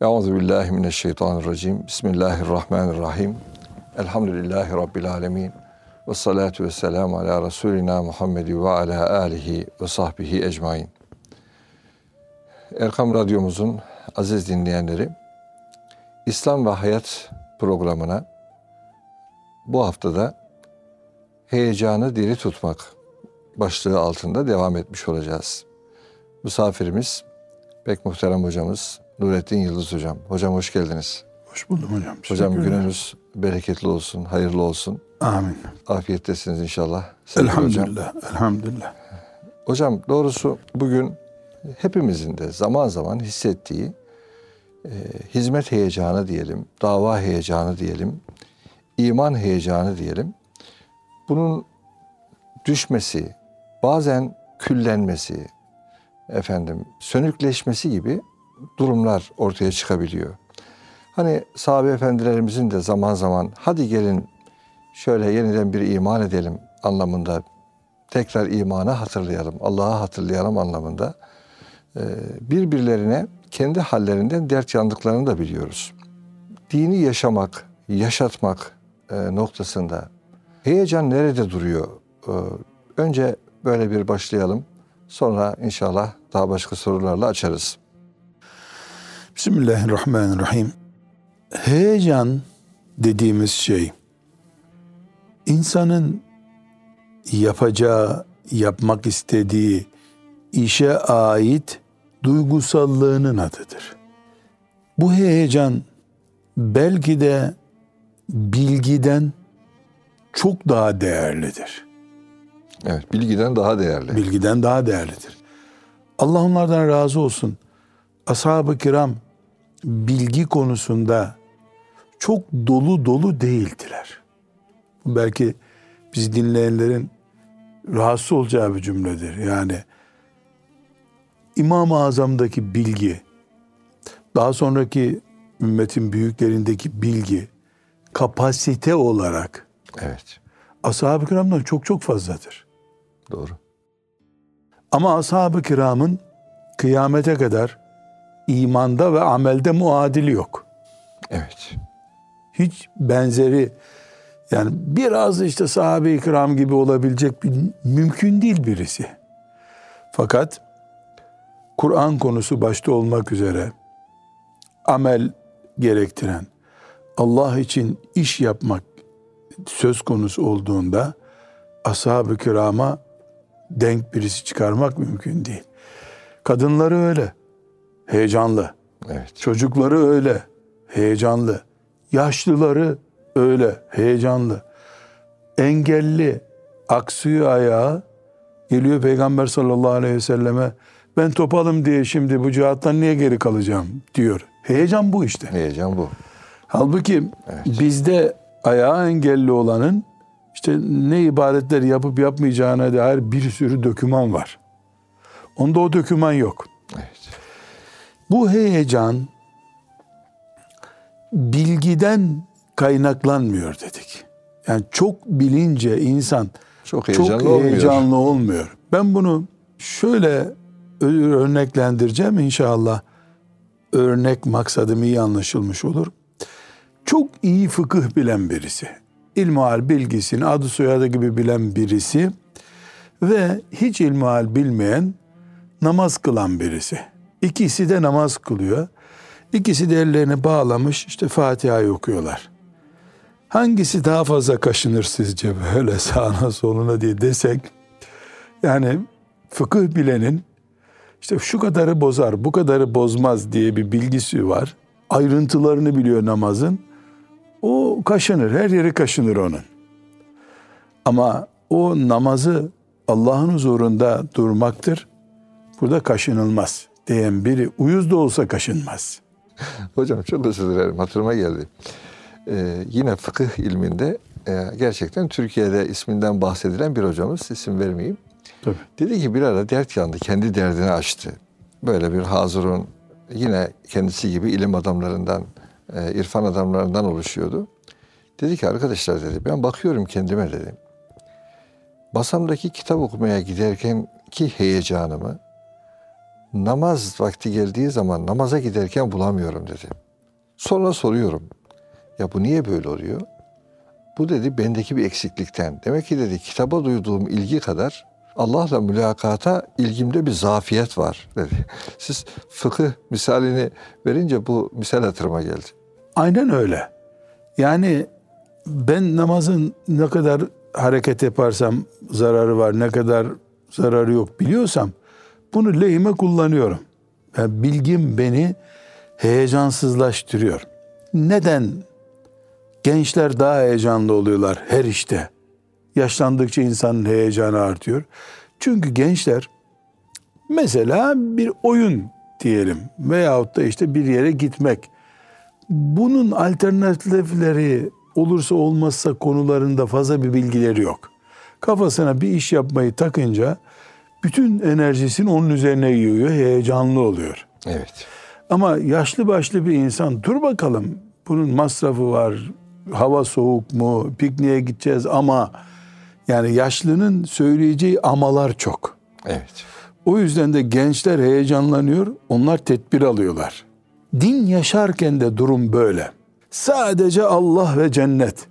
Euzu billahi mineşşeytanirracim. Bismillahirrahmanirrahim. Elhamdülillahi rabbil alamin. Ve salatu ve selamu ala Resulina Muhammedi ve ala alihi ve sahbihi ecmain. Erkam Radyomuzun aziz dinleyenleri, İslam ve Hayat programına bu haftada heyecanı diri tutmak başlığı altında devam etmiş olacağız. Misafirimiz pek muhterem hocamız Nurettin Yıldız hocam. Hocam hoş geldiniz. Hoş buldum hocam. Hocam gününüz bereketli olsun, hayırlı olsun. Amin. Afiyettesiniz inşallah. Sevgili Elhamdülillah. Hocam. Elhamdülillah. hocam doğrusu bugün hepimizin de zaman zaman hissettiği e, hizmet heyecanı diyelim, dava heyecanı diyelim, iman heyecanı diyelim. Bunun düşmesi, bazen küllenmesi, efendim sönükleşmesi gibi durumlar ortaya çıkabiliyor. Hani sahabe efendilerimizin de zaman zaman hadi gelin şöyle yeniden bir iman edelim anlamında tekrar imana hatırlayalım, Allah'a hatırlayalım anlamında birbirlerine kendi hallerinden dert yandıklarını da biliyoruz. Dini yaşamak, yaşatmak noktasında heyecan nerede duruyor? Önce böyle bir başlayalım. Sonra inşallah daha başka sorularla açarız. Bismillahirrahmanirrahim. Heyecan dediğimiz şey insanın yapacağı, yapmak istediği işe ait duygusallığının adıdır. Bu heyecan belki de bilgiden çok daha değerlidir. Evet, bilgiden daha değerli. Bilgiden daha değerlidir. Allah onlardan razı olsun. Ashab-ı kiram bilgi konusunda çok dolu dolu değildiler. Bu belki biz dinleyenlerin rahatsız olacağı bir cümledir. Yani İmam-ı Azam'daki bilgi, daha sonraki ümmetin büyüklerindeki bilgi, kapasite olarak Evet, ashab-ı kiramdan çok çok fazladır. doğru. Ama ashab-ı kiramın kıyamete kadar imanda ve amelde muadili yok. Evet, Hiç benzeri yani biraz işte sahabe-i kiram gibi olabilecek bir mümkün değil birisi. Fakat Kur'an konusu başta olmak üzere amel gerektiren Allah için iş yapmak söz konusu olduğunda ashab-ı kirama denk birisi çıkarmak mümkün değil. Kadınları öyle, heyecanlı. evet. Çocukları öyle, heyecanlı. Yaşlıları öyle, heyecanlı. Engelli, aksıyor ayağı, geliyor Peygamber sallallahu aleyhi ve selleme, ben topalım diye şimdi bu cihattan niye geri kalacağım diyor. Heyecan bu işte. Heyecan bu. Halbuki bizde ayağı engelli olanın işte ne ibadetler yapıp yapmayacağına dair bir sürü döküman var. Onda o döküman yok. Evet, Bu heyecan bilgiden kaynaklanmıyor dedik. Yani çok bilince insan çok heyecanlı çok olmuyor. heyecanlı olmuyor. Ben bunu şöyle örneklendireceğim inşallah. Örnek maksadım iyi anlaşılmış olur. Çok iyi fıkıh bilen birisi, ilmihal bilgisini adı soyadı gibi bilen birisi ve hiç ilmihal bilmeyen namaz kılan birisi. İkisi de namaz kılıyor. İkisi de ellerini bağlamış işte Fatiha'yı okuyorlar. Hangisi daha fazla kaşınır sizce böyle sağına soluna diye desek yani fıkıh bilenin işte şu kadarı bozar, bu kadarı bozmaz diye bir bilgisi var. Ayrıntılarını biliyor namazın. O kaşınır, her yeri kaşınır onun. Ama o namazı Allah'ın huzurunda durmaktır. Burada kaşınılmaz diyen biri uyuz da olsa kaşınmaz. Hocam çok özür dilerim hatırıma geldi. Ee, yine fıkıh ilminde e, gerçekten Türkiye'de isminden bahsedilen bir hocamız isim vermeyeyim. Tabii. Dedi ki bir ara dert yandı. Kendi derdini açtı. Böyle bir Hazırun yine kendisi gibi ilim adamlarından, e, irfan adamlarından oluşuyordu. Dedi ki arkadaşlar dedi ben bakıyorum kendime dedi. Masamdaki kitap okumaya giderken ki heyecanımı namaz vakti geldiği zaman namaza giderken bulamıyorum dedi. Sonra soruyorum. Ya bu niye böyle oluyor? Bu dedi bendeki bir eksiklikten. Demek ki dedi kitaba duyduğum ilgi kadar Allah'la mülakata ilgimde bir zafiyet var dedi. Siz fıkıh misalini verince bu misal hatırıma geldi. Aynen öyle. Yani ben namazın ne kadar hareket yaparsam zararı var, ne kadar zararı yok biliyorsam bunu lehime kullanıyorum. Yani bilgim beni heyecansızlaştırıyor. Neden gençler daha heyecanlı oluyorlar her işte? Yaşlandıkça insanın heyecanı artıyor. Çünkü gençler mesela bir oyun diyelim veyahut da işte bir yere gitmek. Bunun alternatifleri olursa olmazsa konularında fazla bir bilgileri yok. Kafasına bir iş yapmayı takınca bütün enerjisini onun üzerine yiyor, heyecanlı oluyor. Evet. Ama yaşlı başlı bir insan dur bakalım bunun masrafı var, hava soğuk mu, pikniğe gideceğiz ama yani yaşlının söyleyeceği amalar çok. Evet. O yüzden de gençler heyecanlanıyor, onlar tedbir alıyorlar. Din yaşarken de durum böyle. Sadece Allah ve cennet.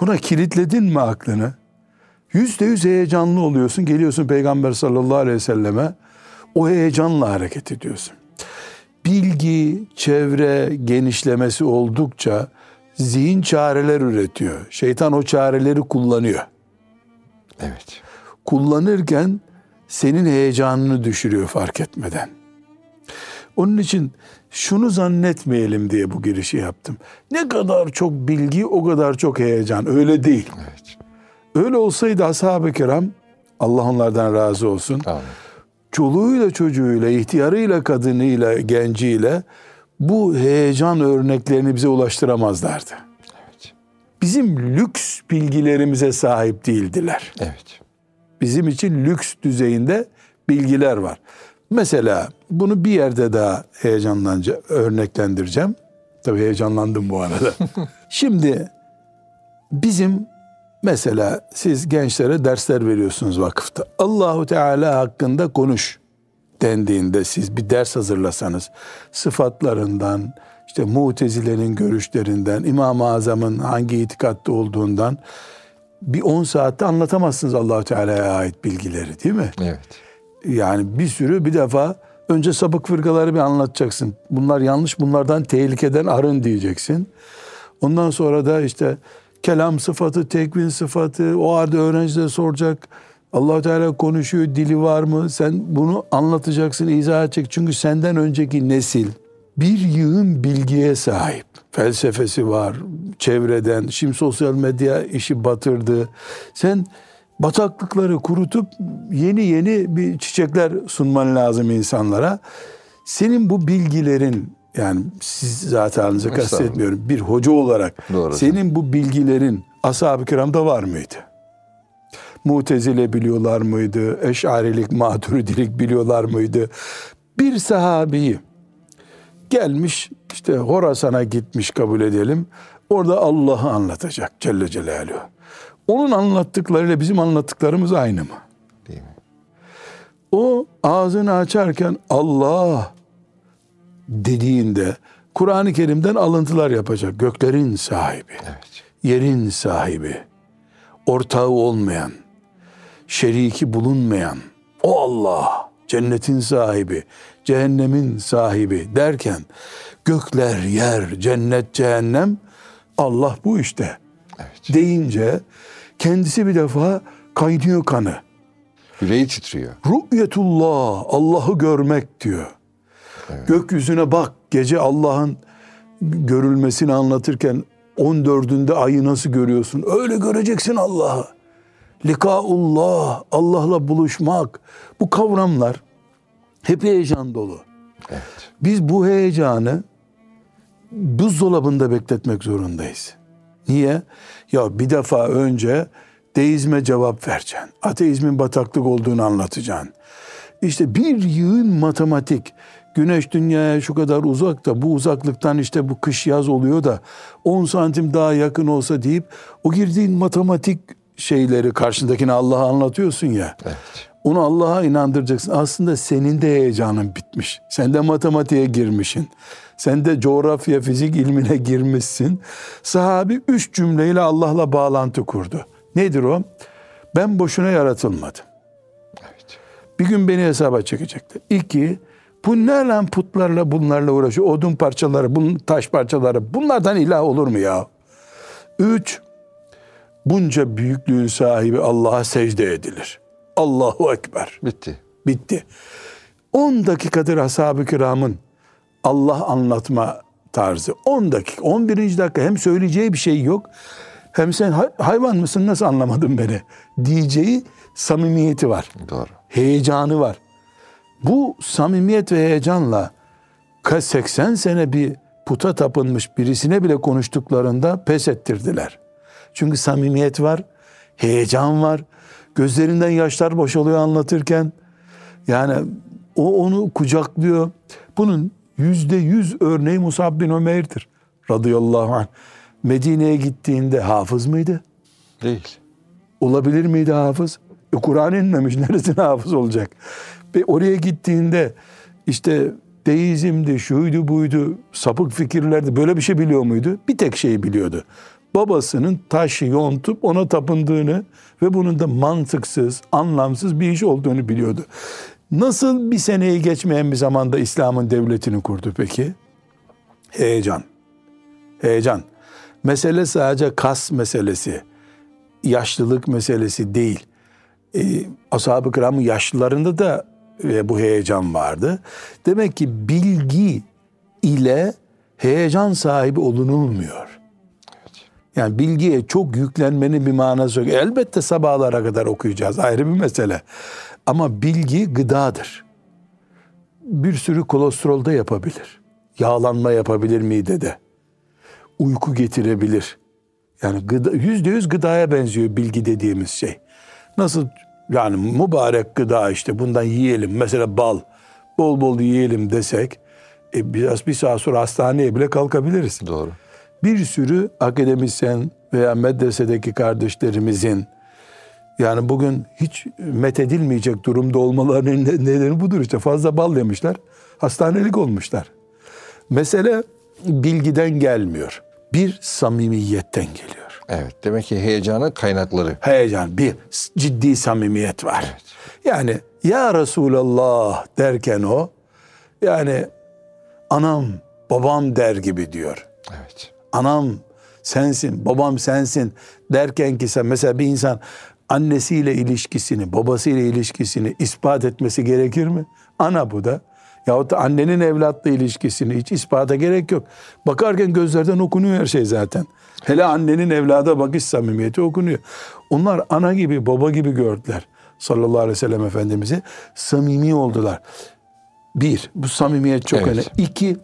Buna kilitledin mi aklını? Yüzde yüz heyecanlı oluyorsun. Geliyorsun Peygamber sallallahu aleyhi ve selleme. O heyecanla hareket ediyorsun. Bilgi, çevre genişlemesi oldukça zihin çareler üretiyor. Şeytan o çareleri kullanıyor. Evet. Kullanırken senin heyecanını düşürüyor fark etmeden. Onun için şunu zannetmeyelim diye bu girişi yaptım. Ne kadar çok bilgi o kadar çok heyecan. Öyle değil. Evet. Öyle olsaydı ashab-ı kiram Allah onlardan razı olsun. Tamam. Çoluğuyla çocuğuyla, ihtiyarıyla, kadınıyla, genciyle bu heyecan örneklerini bize ulaştıramazlardı. Evet. Bizim lüks bilgilerimize sahip değildiler. Evet. Bizim için lüks düzeyinde bilgiler var. Mesela bunu bir yerde daha heyecanlanca örneklendireceğim. Tabii heyecanlandım bu arada. Şimdi bizim mesela siz gençlere dersler veriyorsunuz vakıfta. Allahu Teala hakkında konuş dendiğinde siz bir ders hazırlasanız sıfatlarından, işte mutezilerin görüşlerinden, İmam-ı Azam'ın hangi itikatta olduğundan bir 10 saatte anlatamazsınız Allahu Teala'ya ait bilgileri değil mi? Evet. Yani bir sürü bir defa önce sapık fırkaları bir anlatacaksın. Bunlar yanlış bunlardan tehlikeden arın diyeceksin. Ondan sonra da işte kelam sıfatı, tekvin sıfatı o arada öğrenciler soracak. allah Teala konuşuyor, dili var mı? Sen bunu anlatacaksın, izah edecek. Çünkü senden önceki nesil bir yığın bilgiye sahip. Felsefesi var, çevreden, şimdi sosyal medya işi batırdı. Sen bataklıkları kurutup yeni yeni bir çiçekler sunman lazım insanlara. Senin bu bilgilerin yani siz zaten kastetmiyorum. Bir hoca olarak Doğru. senin bu bilgilerin ashab-ı kiramda var mıydı? Mutezile biliyorlar mıydı? Eşarilik, maturidilik biliyorlar mıydı? Bir sahabeyi gelmiş işte Horasan'a gitmiş kabul edelim. Orada Allah'ı anlatacak Celle Celaluhu. Onun anlattıklarıyla bizim anlattıklarımız aynı mı? Değil mi? O ağzını açarken Allah dediğinde Kur'an-ı Kerim'den alıntılar yapacak. Göklerin sahibi, Evet. yerin sahibi, ortağı olmayan, şeriki bulunmayan o Allah, cennetin sahibi, cehennemin sahibi derken gökler, yer, cennet, cehennem Allah bu işte. Evet. Deyince kendisi bir defa kaynıyor kanı. Yüreği titriyor. Ru'yetullah, Allah'ı görmek diyor. Gökyüzüne bak, gece Allah'ın görülmesini anlatırken 14'ünde ayı nasıl görüyorsun? Öyle göreceksin Allah'ı. Likaullah, Allah'la buluşmak. Bu kavramlar hep heyecan dolu. Evet. Biz bu heyecanı buzdolabında bekletmek zorundayız. Niye? Ya bir defa önce deizme cevap vereceksin. Ateizmin bataklık olduğunu anlatacaksın. İşte bir yığın matematik. Güneş dünyaya şu kadar uzak da bu uzaklıktan işte bu kış yaz oluyor da 10 santim daha yakın olsa deyip o girdiğin matematik şeyleri karşındakine Allah'a anlatıyorsun ya. Evet. Onu Allah'a inandıracaksın. Aslında senin de heyecanın bitmiş. Sen de matematiğe girmişsin. Sen de coğrafya, fizik ilmine girmişsin. Sahabi üç cümleyle Allah'la bağlantı kurdu. Nedir o? Ben boşuna yaratılmadım. Evet. Bir gün beni hesaba çekecekler. İki, bu lan putlarla bunlarla uğraşıyor? Odun parçaları, bunun taş parçaları. Bunlardan ilah olur mu ya? Üç, bunca büyüklüğün sahibi Allah'a secde edilir. Allahu Ekber. Bitti. Bitti. 10 dakikadır ashab-ı kiramın Allah anlatma tarzı. 10 dakika, 11. dakika hem söyleyeceği bir şey yok. Hem sen hay- hayvan mısın nasıl anlamadın beni diyeceği samimiyeti var. Doğru. Heyecanı var. Bu samimiyet ve heyecanla kaç 80 sene bir puta tapınmış birisine bile konuştuklarında pes ettirdiler. Çünkü samimiyet var, heyecan var. Gözlerinden yaşlar boşalıyor anlatırken. Yani o onu kucaklıyor. Bunun yüzde yüz örneği Musab bin Ömer'dir. Radıyallahu anh. Medine'ye gittiğinde hafız mıydı? Değil. Olabilir miydi hafız? E, Kur'an inmemiş. Neresine hafız olacak? Ve oraya gittiğinde işte deizmdi, şuydu buydu, sapık fikirlerdi. Böyle bir şey biliyor muydu? Bir tek şeyi biliyordu. Babasının taşı yontup ona tapındığını ve bunun da mantıksız, anlamsız bir iş olduğunu biliyordu. Nasıl bir seneyi geçmeyen bir zamanda İslam'ın devletini kurdu peki? Heyecan. Heyecan. Mesele sadece kas meselesi yaşlılık meselesi değil. Ee, Ashab-ı kiramın yaşlılarında da e, bu heyecan vardı. Demek ki bilgi ile heyecan sahibi olunulmuyor. Yani bilgiye çok yüklenmenin bir manası yok. Elbette sabahlara kadar okuyacağız ayrı bir mesele. Ama bilgi gıdadır. Bir sürü kolesterol da yapabilir. Yağlanma yapabilir midede. Uyku getirebilir. Yani gıda, yüzde yüz gıdaya benziyor bilgi dediğimiz şey. Nasıl yani mübarek gıda işte bundan yiyelim. Mesela bal bol bol yiyelim desek e, biraz bir saat sonra hastaneye bile kalkabiliriz. Doğru. Bir sürü akademisyen veya medresedeki kardeşlerimizin yani bugün hiç methedilmeyecek durumda olmalarının ne- nedeni budur işte. Fazla bal yemişler, hastanelik olmuşlar. Mesele bilgiden gelmiyor. Bir samimiyetten geliyor. Evet. Demek ki heyecanın kaynakları. Heyecan, bir ciddi samimiyet var. Yani ya Resulallah derken o, yani anam, babam der gibi diyor. Evet. Anam sensin, babam sensin derken ki sen mesela bir insan annesiyle ilişkisini, babasıyla ilişkisini ispat etmesi gerekir mi? Ana bu da. Yahut da annenin evlatla ilişkisini hiç ispata gerek yok. Bakarken gözlerden okunuyor her şey zaten. Hele annenin evlada bakış samimiyeti okunuyor. Onlar ana gibi, baba gibi gördüler sallallahu aleyhi ve sellem Efendimiz'i. Samimi oldular. Bir, bu samimiyet çok Evet. önemli. İki,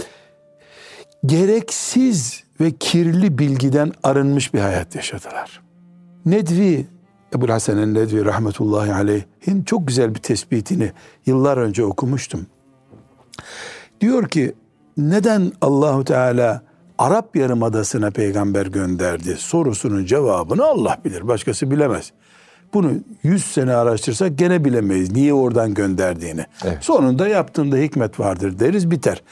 gereksiz ve kirli bilgiden arınmış bir hayat yaşadılar. Nedvi, Ebu Hasan el-Nedvi rahmetullahi aleyhin çok güzel bir tespitini yıllar önce okumuştum. Diyor ki neden Allahu Teala Arap Yarımadası'na peygamber gönderdi sorusunun cevabını Allah bilir. Başkası bilemez. Bunu 100 sene araştırsak gene bilemeyiz niye oradan gönderdiğini. Evet. Sonunda yaptığında hikmet vardır deriz biter.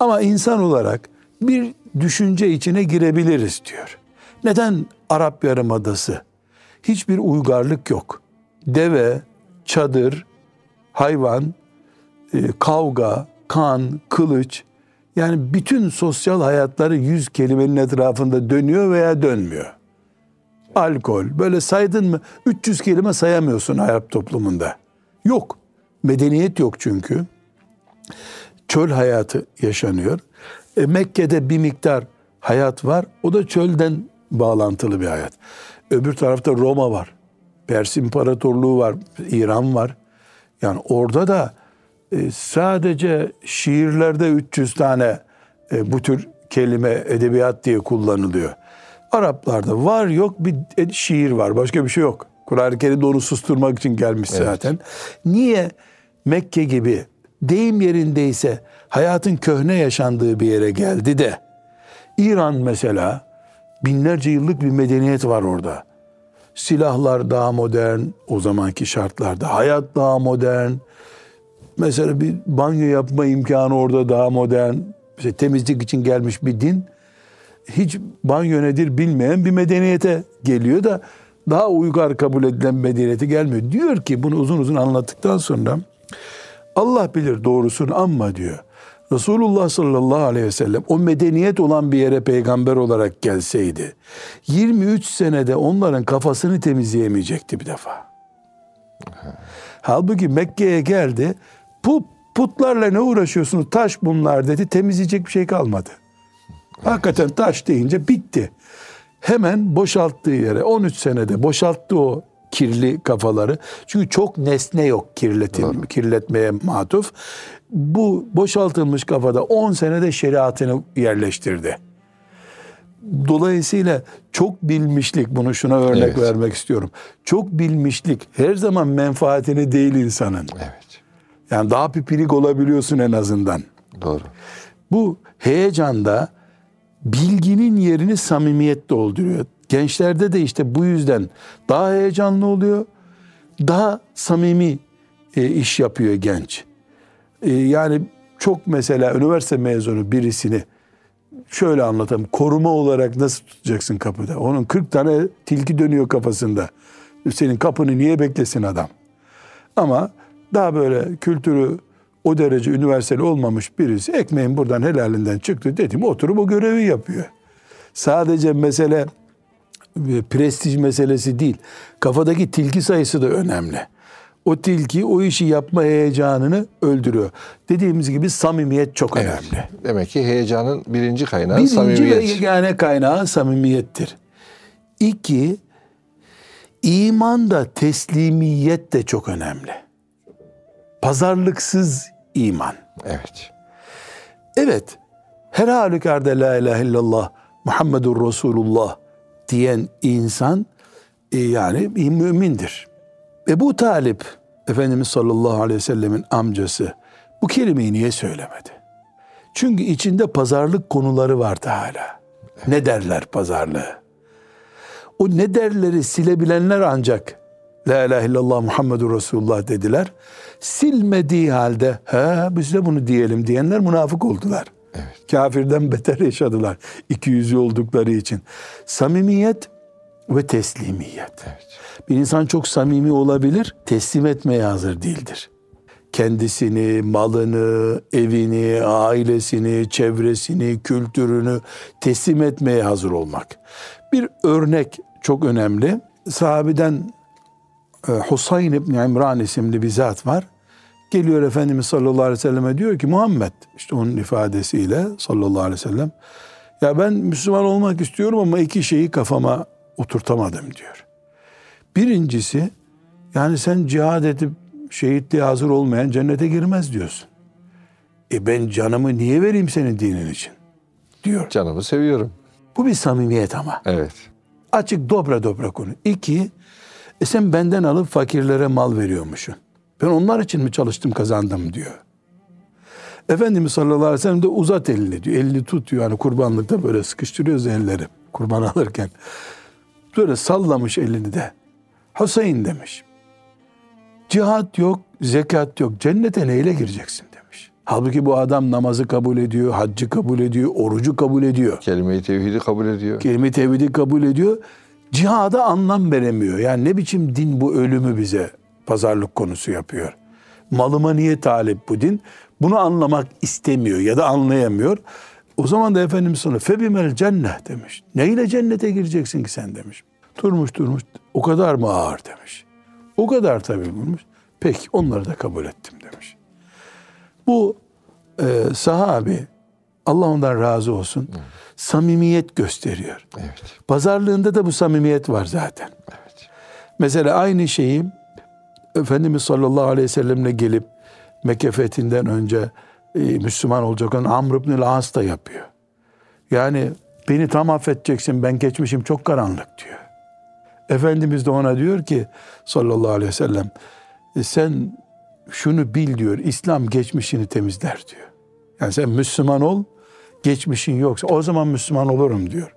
Ama insan olarak bir düşünce içine girebiliriz diyor. Neden Arap Yarımadası? Hiçbir uygarlık yok. Deve, çadır, hayvan, e, kavga, kan, kılıç yani bütün sosyal hayatları yüz kelimenin etrafında dönüyor veya dönmüyor. Alkol böyle saydın mı 300 kelime sayamıyorsun Arap toplumunda. Yok. Medeniyet yok çünkü. Çöl hayatı yaşanıyor. E, Mekke'de bir miktar hayat var. O da çölden bağlantılı bir hayat. Öbür tarafta Roma var. Pers İmparatorluğu var. İran var. Yani orada da e, sadece şiirlerde 300 tane e, bu tür kelime edebiyat diye kullanılıyor. Araplarda var yok bir e- şiir var. Başka bir şey yok. Kur'an-ı Kerim'de onu susturmak için gelmiş zaten. Niye Mekke gibi deyim yerindeyse hayatın köhne yaşandığı bir yere geldi de İran mesela binlerce yıllık bir medeniyet var orada. Silahlar daha modern o zamanki şartlarda. Hayat daha modern. Mesela bir banyo yapma imkanı orada daha modern. İşte temizlik için gelmiş bir din. Hiç banyo nedir bilmeyen bir medeniyete geliyor da daha uygar kabul edilen medeniyete gelmiyor. Diyor ki bunu uzun uzun anlattıktan sonra Allah bilir doğrusunu ama diyor. Resulullah sallallahu aleyhi ve sellem o medeniyet olan bir yere peygamber olarak gelseydi 23 senede onların kafasını temizleyemeyecekti bir defa. Halbuki Mekke'ye geldi. Put, putlarla ne uğraşıyorsunuz? Taş bunlar dedi. Temizleyecek bir şey kalmadı. Hakikaten taş deyince bitti. Hemen boşalttığı yere 13 senede boşalttı o kirli kafaları. Çünkü çok nesne yok kirletin, kirletmeye matuf. Bu boşaltılmış kafada 10 senede şeriatını yerleştirdi. Dolayısıyla çok bilmişlik bunu şuna örnek Evet. vermek istiyorum. Çok bilmişlik her zaman menfaatini değil insanın. Evet. Yani daha pipirik olabiliyorsun en azından. Doğru. Bu heyecanda bilginin yerini samimiyet dolduruyor. Gençlerde de işte bu yüzden daha heyecanlı oluyor. Daha samimi e, iş yapıyor genç. E, yani çok mesela üniversite mezunu birisini şöyle anlatayım. Koruma olarak nasıl tutacaksın kapıda? Onun 40 tane tilki dönüyor kafasında. Senin kapını niye beklesin adam? Ama daha böyle kültürü o derece üniversiteli olmamış birisi ekmeğin buradan helalinden çıktı dedim oturup o görevi yapıyor. Sadece mesele e, prestij meselesi değil. Kafadaki tilki sayısı da önemli. O tilki o işi yapma heyecanını öldürüyor. Dediğimiz gibi samimiyet çok Evet. önemli. Demek ki heyecanın birinci kaynağı Birinci ve samimiyet. yegane kaynağı samimiyettir. İki, iman da teslimiyet de çok önemli. Pazarlıksız iman. Evet. Evet, her halükarda la ilahe illallah Muhammedur Resulullah diyen insan e, yani bir mümindir. Ebu Talip, Efendimiz sallallahu aleyhi ve sellemin amcası bu kelimeyi niye söylemedi? Çünkü içinde pazarlık konuları vardı hala. Ne derler pazarlığı? O ne derleri silebilenler ancak La ilahe illallah Muhammedur Resulullah dediler. Silmediği halde he biz de bunu diyelim diyenler münafık oldular. Kafirden beter yaşadılar. İki yüzlü oldukları için. Samimiyet ve teslimiyet. Bir insan çok samimi olabilir, teslim etmeye hazır değildir. Kendisini, malını, evini, ailesini, çevresini, kültürünü teslim etmeye hazır olmak. Bir örnek çok önemli. Sahabeden Husayn İbni İmran isimli bir zat var. Geliyor Efendimiz sallallahu aleyhi ve selleme diyor ki Muhammed işte onun ifadesiyle sallallahu aleyhi ve sellem ya ben Müslüman olmak istiyorum ama iki şeyi kafama oturtamadım diyor. Birincisi yani sen cihad edip şehitliğe hazır olmayan cennete girmez diyorsun. E ben canımı niye vereyim senin dinin için? Diyor. Canımı seviyorum. Bu bir samimiyet ama. Evet. Açık dobra dobra konu. İki, e sen benden alıp fakirlere mal veriyormuşsun. Ben onlar için mi çalıştım kazandım diyor. Efendimiz sallallahu aleyhi ve sellem de uzat elini diyor. Elini tutuyor. Hani kurbanlıkta böyle sıkıştırıyoruz elleri kurban alırken. Böyle sallamış elini de. Hüseyin demiş. Cihat yok, zekat yok. Cennete neyle gireceksin demiş. Halbuki bu adam namazı kabul ediyor, haccı kabul ediyor, orucu kabul ediyor Kelime-i tevhidi kabul ediyor. kelime tevhidi kabul ediyor. Cihada anlam veremiyor. Yani ne biçim din bu ölümü bize pazarlık konusu yapıyor. Malıma niye talip bu din? Bunu anlamak istemiyor ya da anlayamıyor. O zaman da Efendimiz sana febimel cennet demiş. Neyle cennete gireceksin ki sen demiş. Durmuş durmuş o kadar mı ağır demiş. O kadar tabii bulmuş. Peki onları da kabul ettim demiş. Bu e, sahabi Allah ondan razı olsun samimiyet gösteriyor. Evet. Pazarlığında da bu samimiyet var zaten. Evet. Mesela aynı şeyi Efendimiz sallallahu aleyhi ve sellemle gelip Mekke fethinden önce e, Müslüman olacak olan Amr ibn As da yapıyor. Yani beni tam affedeceksin ben geçmişim çok karanlık diyor. Efendimiz de ona diyor ki sallallahu aleyhi ve sellem "E, sen şunu bil diyor İslam geçmişini temizler diyor. Yani sen Müslüman ol geçmişin yoksa o zaman Müslüman olurum diyor.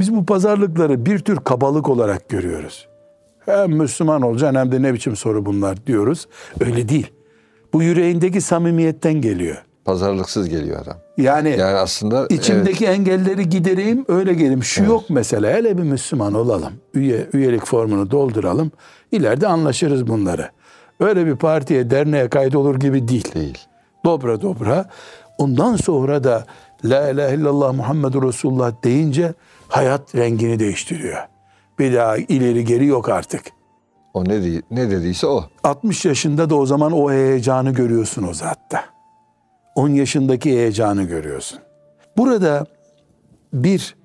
Biz bu pazarlıkları bir tür kabalık olarak görüyoruz. Hem Müslüman olacaksın hem de ne biçim soru bunlar diyoruz. Öyle değil. Bu yüreğindeki samimiyetten geliyor. Pazarlıksız geliyor adam. Yani, Yani aslında içimdeki engelleri gidereyim öyle geleyim. Şu yok mesela hele bir Müslüman olalım. Üye, üyelik formunu dolduralım. İleride anlaşırız bunları. Öyle bir partiye derneğe kaydolur gibi değil. evet, değil. Dobra dobra. Ondan sonra da La ilahe illallah Muhammedur Resulullah deyince hayat rengini değiştiriyor. Bir daha ileri geri yok artık. O ne, di- ne dediyse o. 60 yaşında da o zaman o heyecanı görüyorsun o zatta. 10 yaşındaki heyecanı görüyorsun. Burada bir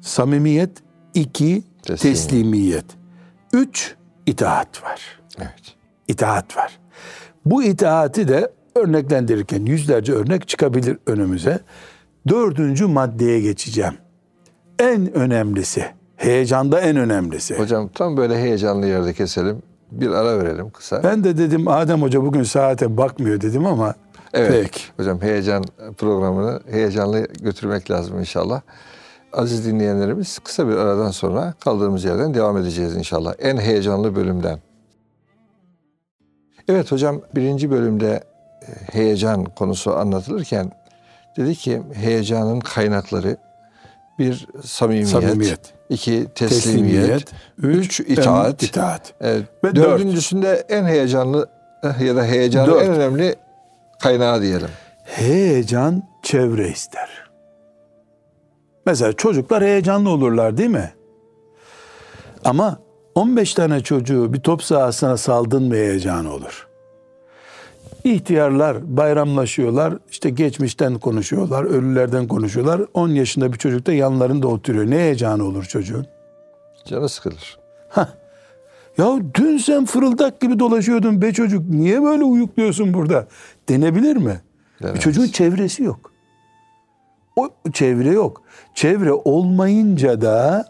samimiyet, iki Teslimiyet. teslimiyet, üç itaat var. Evet. itaat var. Bu itaati de örneklendirirken yüzlerce örnek çıkabilir önümüze. Dördüncü maddeye geçeceğim. En önemlisi, heyecanda en önemlisi. Hocam tam böyle heyecanlı yerde keselim. Bir ara verelim kısa. Ben de dedim Adem Hoca bugün saate bakmıyor dedim ama Evet. peki. Hocam heyecan programını heyecanlı götürmek lazım inşallah. Aziz dinleyenlerimiz kısa bir aradan sonra kaldığımız yerden devam edeceğiz inşallah. En heyecanlı bölümden. Evet hocam birinci bölümde heyecan konusu anlatılırken dedi ki heyecanın kaynakları bir samimiyet, Samimiyet. iki teslimiyet, Teslimiyet, üç itaat, itaat. Evet, Ve dördüncüsünde en heyecanlı eh, ya da heyecanın Dört. en önemli kaynağı diyelim. Heyecan çevre ister. Mesela çocuklar heyecanlı olurlar değil mi? Ama 15 tane çocuğu bir top sahasına saldın mı heyecanı olur. İhtiyarlar bayramlaşıyorlar, işte geçmişten konuşuyorlar, ölülerden konuşuyorlar. 10 yaşında bir çocuk da yanlarında oturuyor. Ne heyecanı olur çocuğun? Canı sıkılır. Ya dün sen fırıldak gibi dolaşıyordun be çocuk. Niye böyle uyukluyorsun burada? Denebilir mi? Denemez. Bir çocuğun çevresi yok. O çevre yok. Çevre olmayınca da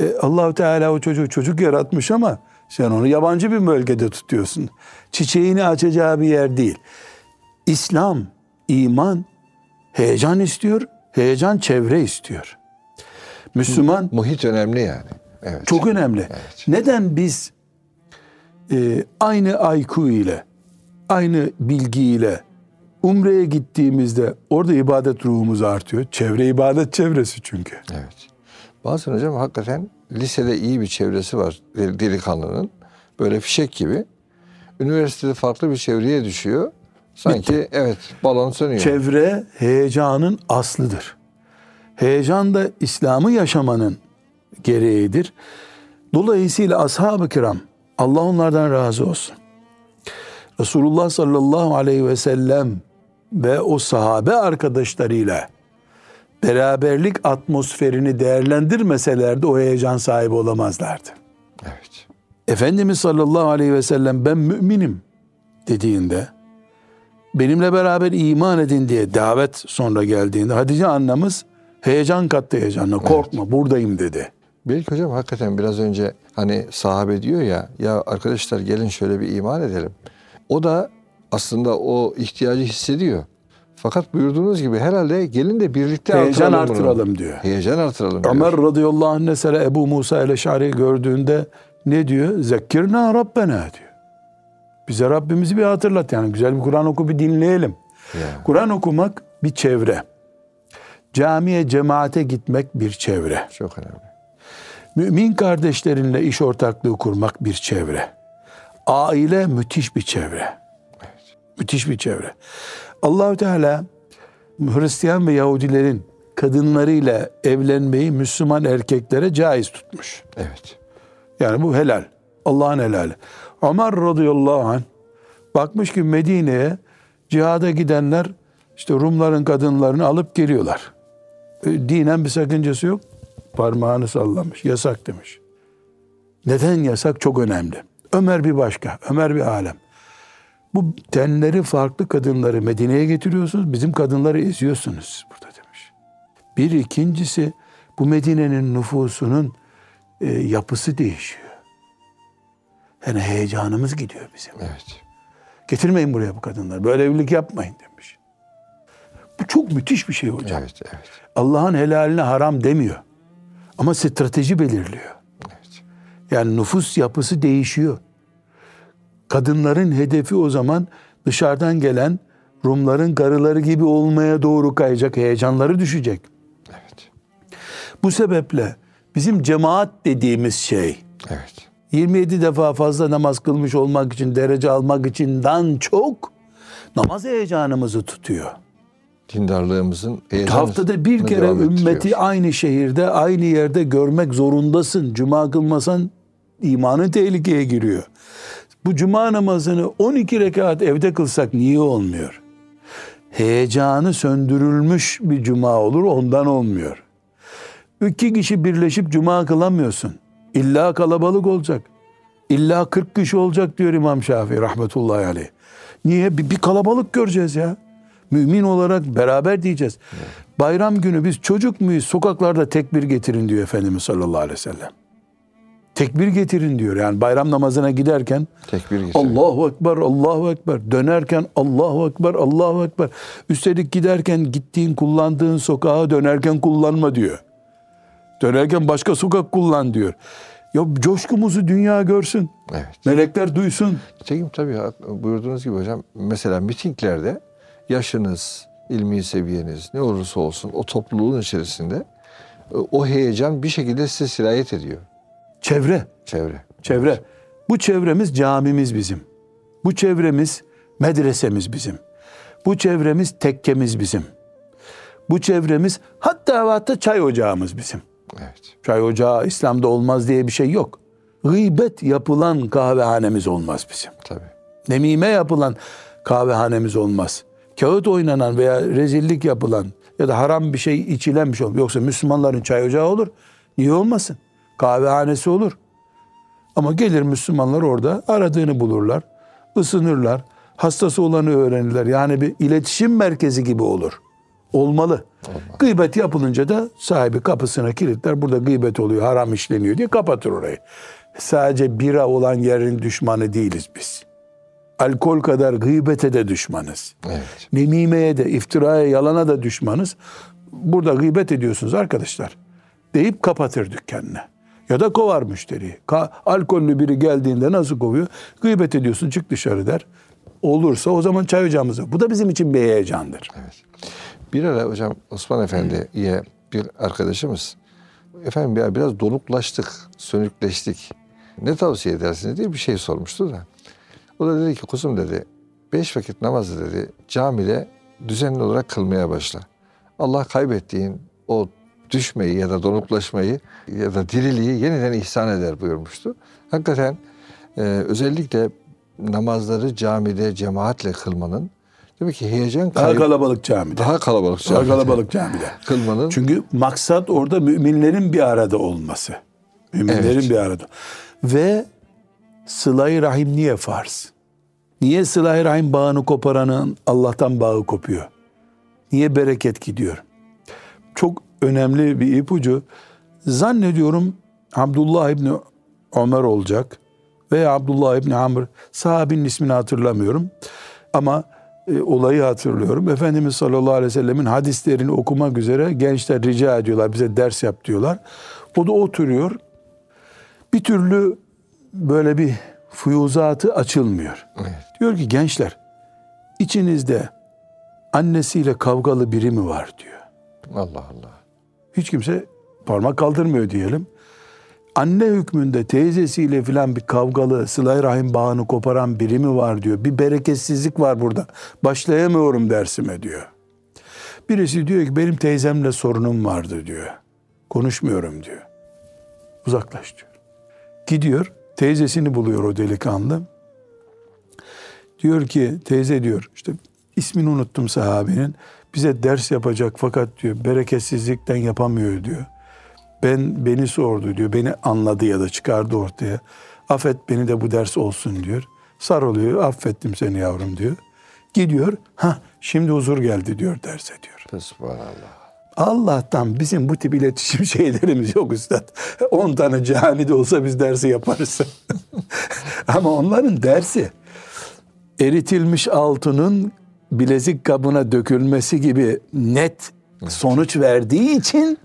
e, Allahu Teala o çocuğu çocuk yaratmış ama sen onu yabancı bir bölgede tutuyorsun. Çiçeğini açacağı bir yer değil. İslam, iman heyecan istiyor. Heyecan çevre istiyor. Müslüman Muhit önemli yani. Evet. çok önemli. Evet. Neden biz e, aynı IQ ile, aynı bilgiyle Umre'ye gittiğimizde orada ibadet ruhumuz artıyor. Çevre ibadet çevresi çünkü. Evet. Bazen hocam hakikaten lisede iyi bir çevresi var del- delikanlının. Böyle fişek gibi. Üniversitede farklı bir çevreye düşüyor. Sanki evet balon sönüyor. Çevre heyecanın aslıdır. Heyecan da İslam'ı yaşamanın gereğidir. Dolayısıyla ashab-ı kiram Allah onlardan razı olsun. Resulullah sallallahu aleyhi ve sellem ve o sahabe arkadaşlarıyla beraberlik atmosferini değerlendirmeselerdi o heyecan sahibi olamazlardı. evet. Efendimiz sallallahu aleyhi ve sellem ben müminim dediğinde benimle beraber iman edin diye davet sonra geldiğinde Hatice annemiz heyecan kattı heyecanla korkma buradayım dedi. Belki hocam hakikaten biraz önce hani sahabe diyor ya ya arkadaşlar gelin şöyle bir iman edelim. O da aslında o ihtiyacı hissediyor. Fakat buyurduğunuz gibi herhalde gelin de birlikte Heyecan artıralım bunu. artıralım diyor. Heyecan artıralım diyor. Ömer radıyallahu anh mesela Ebu Musa el-Eş'ari gördüğünde ne diyor? Zekkirna Rabbena diyor. Bize Rabbimizi bir hatırlat yani güzel bir Kur'an oku bir dinleyelim. Ya. Kur'an okumak bir çevre. Camiye, cemaate gitmek bir çevre. Çok önemli. Mümin kardeşlerinle iş ortaklığı kurmak bir çevre. Aile müthiş bir çevre. Müthiş bir çevre. Allahü Teala Hristiyan ve Yahudilerin kadınlarıyla evlenmeyi Müslüman erkeklere caiz tutmuş. Evet. Yani bu helal. Allah'ın helali. Ömer radıyallahu anh bakmış ki Medine'ye cihada gidenler işte Rumların kadınlarını alıp geliyorlar. E, dinen bir sakıncası yok. Parmağını sallamış. Yasak demiş. Neden yasak? Çok önemli. Ömer bir başka. Ömer bir alem. Bu tenleri farklı kadınları Medine'ye getiriyorsunuz. Bizim kadınları eziyorsunuz burada demiş. Bir ikincisi bu Medine'nin nüfusunun e, yapısı değişiyor. Yani heyecanımız gidiyor bizim. Evet. Getirmeyin buraya bu kadınları. Böyle evlilik yapmayın demiş. Bu çok müthiş bir şey hocam. Evet, evet. Allah'ın helaline haram demiyor. Ama strateji belirliyor. Evet. Yani nüfus yapısı değişiyor. Kadınların hedefi o zaman dışarıdan gelen Rumların karıları gibi olmaya doğru kayacak, heyecanları düşecek. Evet. Bu sebeple bizim cemaat dediğimiz şey Evet. 27 defa fazla namaz kılmış olmak için, derece almak içinden çok namaz heyecanımızı tutuyor. Dindarlığımızın heyecanı Haftada bir kere ümmeti aynı şehirde, aynı yerde görmek zorundasın. Cuma kılmasan imanın tehlikeye giriyor. Bu cuma namazını 12 rekat evde kılsak niye olmuyor? Heyecanı söndürülmüş bir cuma olur, ondan olmuyor. İki kişi birleşip cuma kılamıyorsun. İlla kalabalık olacak. İlla 40 kişi olacak diyor İmam Şafii rahmetullahi aleyh. Niye? Bir, bir kalabalık göreceğiz ya. Mümin olarak beraber diyeceğiz. Bayram günü biz çocuk muyuz? Sokaklarda tekbir getirin diyor Efendimiz sallallahu aleyhi ve sellem. Tekbir getirin diyor. Yani bayram namazına giderken Tekbir getirin. Allahu Ekber, Allahu Ekber. Dönerken Allahu Ekber, Allahu Ekber. Üstelik giderken gittiğin, kullandığın sokağa dönerken kullanma diyor. Dönerken başka sokak kullan diyor. Ya coşkumuzu dünya görsün. Evet. Melekler duysun. Nitekim tabii buyurduğunuz gibi hocam mesela mitinglerde yaşınız, ilmi seviyeniz ne olursa olsun o topluluğun içerisinde e, o heyecan bir şekilde size sirayet ediyor. Çevre, Çevre. çevre. Bu çevremiz camimiz bizim. Bu çevremiz medresemiz bizim. Bu çevremiz tekkemiz bizim. Bu çevremiz hatta hatta çay ocağımız bizim. Evet. Çay ocağı İslam'da olmaz diye bir şey yok. Gıybet yapılan kahvehanemiz olmaz bizim. Tabii. Nemime yapılan kahvehanemiz olmaz. Kağıt oynanan veya rezillik yapılan ya da haram bir şey içilen bir şey olmaz. Yoksa Müslümanların çay ocağı olur. Niye olmasın? Kahvehanesi olur. Ama gelir Müslümanlar orada aradığını bulurlar. ısınırlar. Hastası olanı öğrenirler. Yani bir iletişim merkezi gibi olur. Olmalı. Gıybet yapılınca da sahibi kapısına kilitler. Burada gıybet oluyor, haram işleniyor diye kapatır orayı. Sadece bira olan yerin düşmanı değiliz biz. Alkol kadar gıybete de düşmanız. Evet. Nemimeye de, iftiraya, yalana da düşmanız. Burada gıybet ediyorsunuz arkadaşlar. Deyip kapatır dükkanını. Ya da kovar müşteriyi. Ka- alkollü biri geldiğinde nasıl kovuyor? Gıybet ediyorsun çık dışarı der. Olursa o zaman çay ocağımıza. Bu da bizim için bir heyecandır. Evet. Bir ara hocam Osman Efendi'ye bir arkadaşımız efendim ya biraz donuklaştık, sönükleştik. Ne tavsiye edersiniz diye bir şey sormuştu da. O da dedi ki kuzum dedi beş vakit namazı dedi camide düzenli olarak kılmaya başla. Allah kaybettiğin o düşmeyi ya da donuklaşmayı ya da diriliği yeniden ihsan eder buyurmuştu. Hakikaten e, özellikle namazları camide cemaatle kılmanın demek ki heyecan Daha kaybı kalabalık camide. daha kalabalık Daha camide kalabalık camide. kılmanın Çünkü maksat orada müminlerin bir arada olması. Müminlerin Evet. bir arada. Ve sıla-i rahim niye farz? Niye sıla-i rahim bağını koparanın Allah'tan bağı kopuyor? Niye bereket gidiyor? Çok önemli bir ipucu. Zannediyorum Abdullah İbni Ömer olacak veya Abdullah İbni Amr sahabinin ismini hatırlamıyorum. Ama e, olayı hatırlıyorum. Efendimiz sallallahu aleyhi ve sellemin hadislerini okumak üzere gençler rica ediyorlar bize ders yap diyorlar. O da oturuyor. Bir türlü böyle bir fuyuzatı açılmıyor. Evet. Diyor ki gençler içinizde annesiyle kavgalı biri mi var diyor. Allah Allah. Hiç kimse parmak kaldırmıyor diyelim. Anne hükmünde teyzesiyle filan bir kavgalı, sıla rahim bağını koparan biri mi var diyor. Bir bereketsizlik var burada. Başlayamıyorum dersime diyor. Birisi diyor ki benim teyzemle sorunum vardı diyor. Konuşmuyorum diyor. Uzaklaş diyor. Gidiyor, teyzesini buluyor o delikanlı. Diyor ki teyze diyor işte ismini unuttum sahabinin. Bize ders yapacak fakat diyor bereketsizlikten yapamıyor diyor. Ben beni sordu diyor. Beni anladı ya da çıkardı ortaya. Affet beni de bu ders olsun diyor. Sarılıyor. Affettim seni yavrum diyor. Gidiyor. Ha şimdi huzur geldi diyor derse diyor. Subhanallah. Allah'tan bizim bu tip iletişim şeylerimiz yok üstad. 10 tane camide olsa biz dersi yaparız. Ama onların dersi eritilmiş altının bilezik kabına dökülmesi gibi net sonuç verdiği için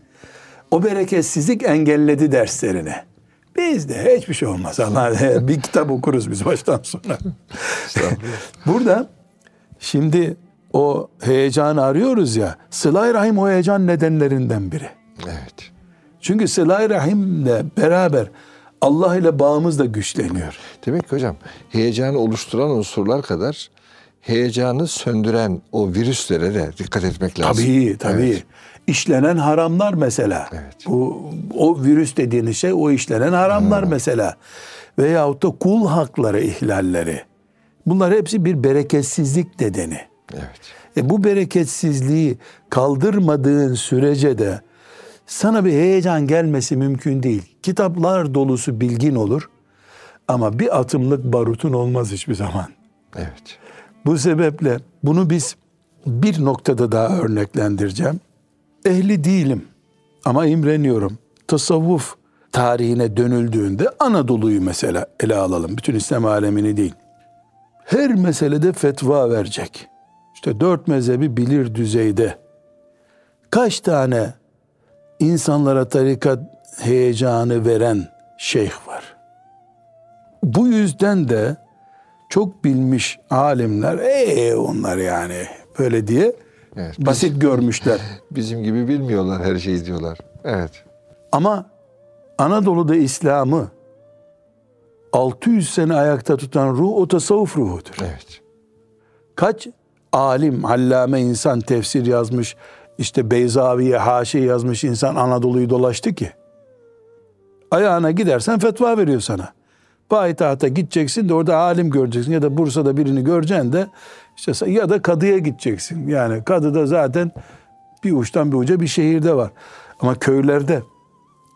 o bereketsizlik engelledi derslerini. Bizde hiçbir şey olmaz Allah. bir kitap okuruz biz baştan sona. Burada şimdi o heyecanı arıyoruz ya. Sıla-i Rahim o heyecan nedenlerinden biri. Evet. Çünkü Sıla-i Rahim'le beraber Allah ile bağımız da güçleniyor. Demek ki hocam heyecanı oluşturan unsurlar kadar heyecanı söndüren o virüslere de dikkat etmek lazım. Tabii tabii. Evet. İşlenen haramlar mesela. Evet. Bu o virüs dediğiniz şey o işlenen haramlar mesela. Veyahut da kul hakları ihlalleri. Bunlar hepsi bir bereketsizlik nedeni. Evet. E bu bereketsizliği kaldırmadığın sürece de sana bir heyecan gelmesi mümkün değil. Kitaplar dolusu bilgin olur ama bir atımlık barutun olmaz hiçbir zaman. Evet. Bu sebeple bunu biz bir noktada daha örneklendireceğim. Ehli değilim ama imreniyorum. Tasavvuf tarihine dönüldüğünde Anadolu'yu mesela ele alalım. Bütün İslam alemini değil. Her meselede fetva verecek. İşte dört mezhebi bilir düzeyde. Kaç tane insanlara tarikat heyecanı veren şeyh var. Bu yüzden de çok bilmiş alimler, ee onlar yani böyle diye Evet, biz- basit görmüşler. Bizim gibi bilmiyorlar her şeyi diyorlar. Evet. Ama Anadolu'da İslam'ı 600 sene ayakta tutan ruh o tasavvuf ruhudur. Evet. Kaç alim, allame insan tefsir yazmış, işte Beyzavi'ye haşi yazmış insan Anadolu'yu dolaştı ki. Ayağına gidersen fetva veriyor sana. Payitahta gideceksin de orada alim göreceksin ya da Bursa'da birini göreceksin de işte ya da kadıya gideceksin. Yani kadı da zaten bir uçtan bir uca bir şehirde var. Ama köylerde,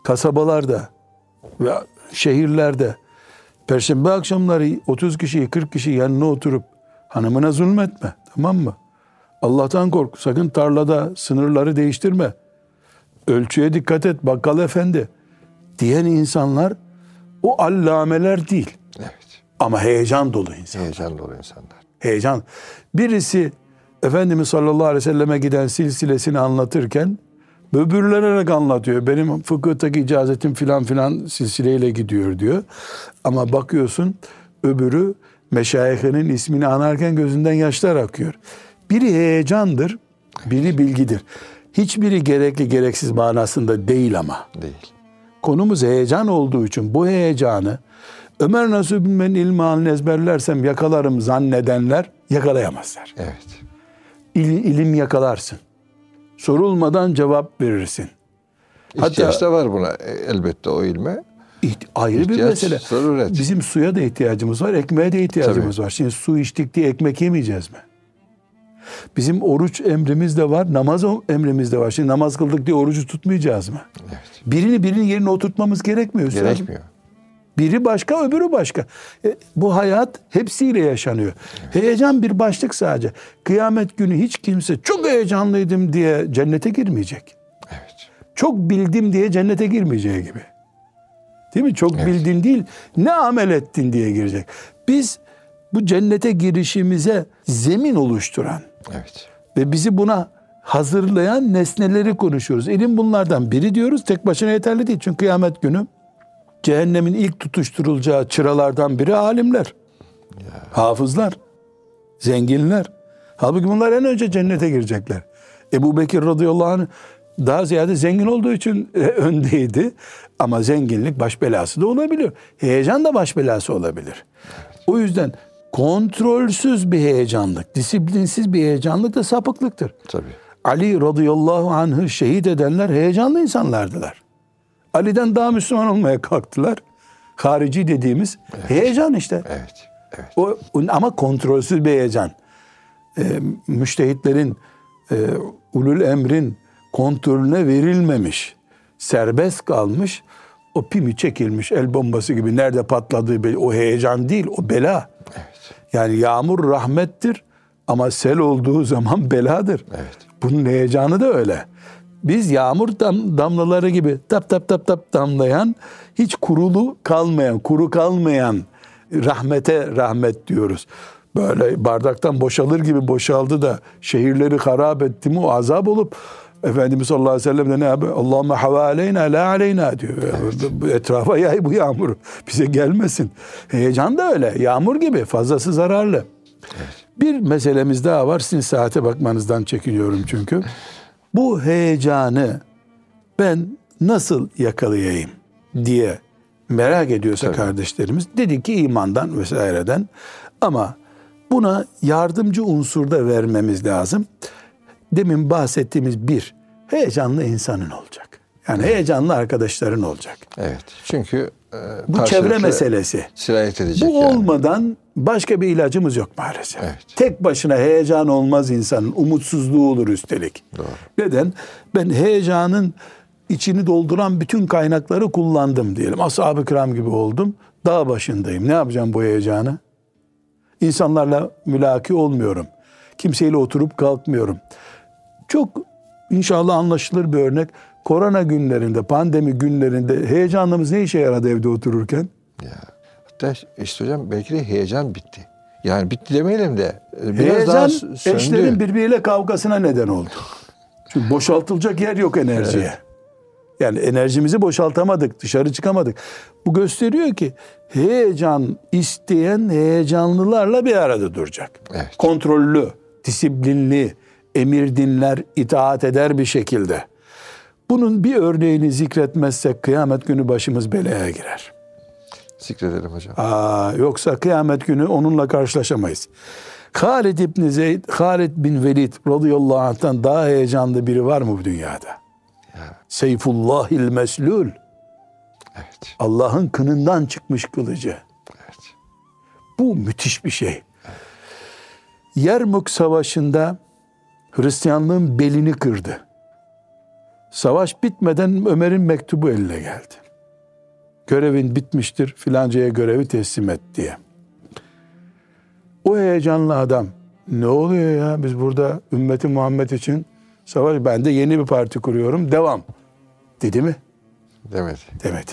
kasabalarda ve şehirlerde Perşembe akşamları 30 kişiyi 40 kişi yanına oturup hanımına zulmetme tamam mı? Allah'tan kork sakın tarlada sınırları değiştirme. Ölçüye dikkat et bakkal efendi diyen insanlar o allameler değil. Evet. Ama heyecan dolu insan. Heyecan dolu insanlar. Heyecan. Birisi Efendimiz sallallahu aleyhi ve selleme giden silsilesini anlatırken böbürlenerek anlatıyor. Benim fıkıhtaki icazetim filan filan silsileyle gidiyor diyor. Ama bakıyorsun öbürü meşayihinin ismini anarken gözünden yaşlar akıyor. Biri heyecandır, biri bilgidir. Hiçbiri gerekli gereksiz manasında değil ama. Değil. Konumuz heyecan olduğu için bu heyecanı Ömer Nasuh Bilmen'in ilmi halini ezberlersem yakalarım zannedenler yakalayamazlar. Evet. İl- ilim yakalarsın. Sorulmadan cevap verirsin. İhtiyaç da var buna e, elbette o ilme. İht- ayrı bir İhtiyaç, mesele. zaruret. Bizim suya da ihtiyacımız var, ekmeğe de ihtiyacımız var. Şimdi su içtik diye ekmek yemeyeceğiz mi? Bizim oruç emrimiz de var, namaz emrimiz de var. Şimdi namaz kıldık diye orucu tutmayacağız mı? Evet. Birini birinin yerine oturtmamız gerekmiyor. Gerekmiyor. Biri başka öbürü başka. E, bu hayat hepsiyle yaşanıyor. Heyecan bir başlık sadece. Kıyamet günü hiç kimse çok heyecanlıydım diye cennete girmeyecek. Evet. Çok bildim diye cennete girmeyeceği gibi. Değil mi? Çok bildin değil, ne amel ettin diye girecek. Biz bu cennete girişimize zemin oluşturan Evet. ve bizi buna hazırlayan nesneleri konuşuyoruz. İlim bunlardan biri diyoruz. Tek başına yeterli değil. Çünkü kıyamet günü cehennemin ilk tutuşturulacağı çıralardan biri alimler. Hafızlar. Zenginler. Halbuki bunlar en önce cennete girecekler. Ebu Bekir radıyallahu anh daha ziyade zengin olduğu için e, öndeydi. Ama zenginlik baş belası da olabiliyor. Heyecan da baş belası olabilir. O yüzden kontrolsüz bir heyecanlık, disiplinsiz bir heyecanlık da sapıklıktır. Tabii. Ali radıyallahu anh'ı şehit edenler heyecanlı insanlardılar. Ali'den daha Müslüman olmaya kalktılar. Harici dediğimiz heyecan işte. Evet. Evet. O, ama kontrolsüz bir heyecan. Ee, müştehitlerin, e, ulul emrin kontrolüne verilmemiş. Serbest kalmış. O pimi çekilmiş el bombası gibi nerede patladığı belli. O heyecan değil o bela. Yani yağmur rahmettir ama sel olduğu zaman beladır. Evet. Bunun heyecanı da öyle. Biz yağmur dam- damlaları gibi tap tap tap tap damlayan, hiç kurulu kalmayan, kuru kalmayan rahmete rahmet diyoruz. Böyle bardaktan boşalır gibi boşaldı da şehirleri harap etti mi o azap olup Efendimiz sallallahu aleyhi ve sellem de ne yapıyor? Allahümme havaleyna la aleyna diyor. Bu Etrafa yay bu yağmur. Bize gelmesin. Heyecan da öyle. Yağmur gibi. Fazlası zararlı. Bir meselemiz daha var. Sizin saate bakmanızdan çekiniyorum çünkü. Bu heyecanı ben nasıl yakalayayım diye merak ediyorsa Tabii. kardeşlerimiz dedik ki imandan vesaireden ama buna yardımcı unsur da vermemiz lazım. Demin bahsettiğimiz bir heyecanlı insanın olacak. Yani heyecanlı arkadaşların olacak. Evet. Çünkü e, Bu çevre meselesi. Sirayet edecek Bu yani. olmadan başka bir ilacımız yok maalesef. Evet. Tek başına heyecan olmaz insanın. Umutsuzluğu olur üstelik. Doğru. Neden? Ben heyecanın içini dolduran bütün kaynakları kullandım diyelim. Ashab-ı kiram gibi oldum. Dağ başındayım. Ne yapacağım bu heyecanı? İnsanlarla mülaki olmuyorum. Kimseyle oturup kalkmıyorum. Çok inşallah anlaşılır bir örnek. Korona günlerinde, pandemi günlerinde heyecanımız ne işe yaradı evde otururken? Ya. Hatta işte hocam belki de heyecan bitti. Yani bitti demeyelim de e, biraz Heyecan daha söndü. eşlerin birbiriyle kavgasına neden oldu. Çünkü boşaltılacak yer yok enerjiye. Yani enerjimizi boşaltamadık, dışarı çıkamadık. Bu gösteriyor ki heyecan isteyen heyecanlılarla bir arada duracak. Evet. Kontrollü, disiplinli, emir dinler, itaat eder bir şekilde. Bunun bir örneğini zikretmezsek kıyamet günü başımız belaya girer. Zikredelim hocam. Aa, yoksa kıyamet günü onunla karşılaşamayız. Halid İbni Zeyd, Halid bin Velid radıyallahu anh'tan daha heyecanlı biri var mı bu dünyada? Ya. Seyfullahil meslul. Evet. Allah'ın kınından çıkmış kılıcı. Evet. Bu müthiş bir şey. Yermuk Savaşı'nda Hristiyanlığın belini kırdı. Savaş bitmeden Ömer'in mektubu eline geldi. Görevin bitmiştir filancaya görevi teslim et diye. O heyecanlı adam ne oluyor ya biz burada ümmeti Muhammed için savaş ben de yeni bir parti kuruyorum devam dedi mi? Demedi. Demedi.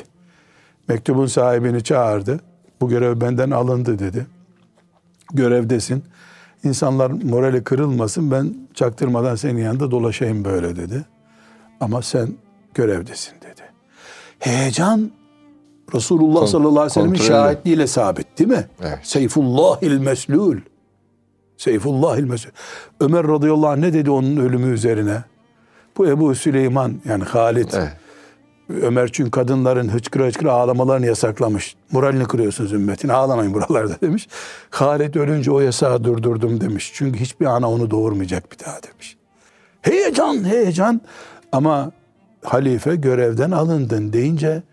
Mektubun sahibini çağırdı. Bu görev benden alındı dedi. Görevdesin. İnsanlar morali kırılmasın. Ben çaktırmadan senin yanında dolaşayım böyle dedi. Ama sen görevdesin dedi. Heyecan Resulullah Kon- sallallahu aleyhi ve sellem'in şahitliğiyle sabit değil mi? Evet. Seyfullahil meslul. Seyfullahil meslul. Ömer radıyallahu anh ne dedi onun ölümü üzerine? Bu Ebu Süleyman yani Halid. Evet. Ömer çünkü kadınların hıçkıra hıçkıra ağlamalarını yasaklamış. Moralini kırıyorsunuz ümmetin ağlamayın buralarda demiş. Halid ölünce o yasağı durdurdum demiş. Çünkü hiçbir ana onu doğurmayacak bir daha demiş. Heyecan heyecan ama halife görevden alındın deyince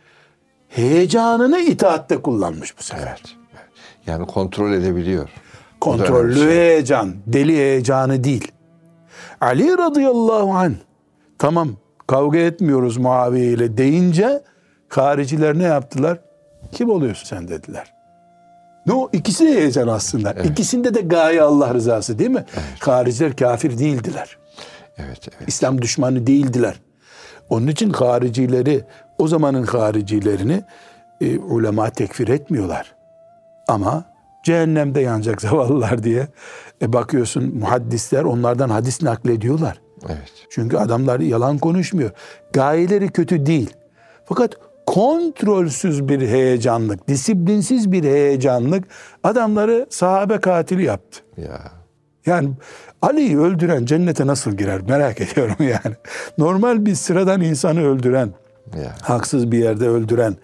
heyecanını itaatte kullanmış bu sefer. Evet. Yani kontrol edebiliyor. Kontrollü şey. heyecan, deli heyecanı değil. Ali radıyallahu an tamam kavga etmiyoruz Muaviye ile deyince hariciler ne yaptılar? Kim oluyorsun sen dediler. Ne o? İkisi de heyecan aslında. İkisinde de gaye Allah rızası değil mi? Hariciler kafir değildiler. Evet, evet. İslam düşmanı değildiler. Onun için haricileri, o zamanın haricilerini e, ulema tekfir etmiyorlar. Ama cehennemde yanacak zavallılar diye e, bakıyorsun muhaddisler onlardan hadis naklediyorlar. Evet. Çünkü adamlar yalan konuşmuyor. Gayeleri kötü değil. Fakat kontrolsüz bir heyecanlık, disiplinsiz bir heyecanlık adamları sahabe katili yaptı. Ya. Yani Ali'yi öldüren cennete nasıl girer merak ediyorum yani. Normal bir sıradan insanı öldüren, Ya. haksız bir yerde öldüren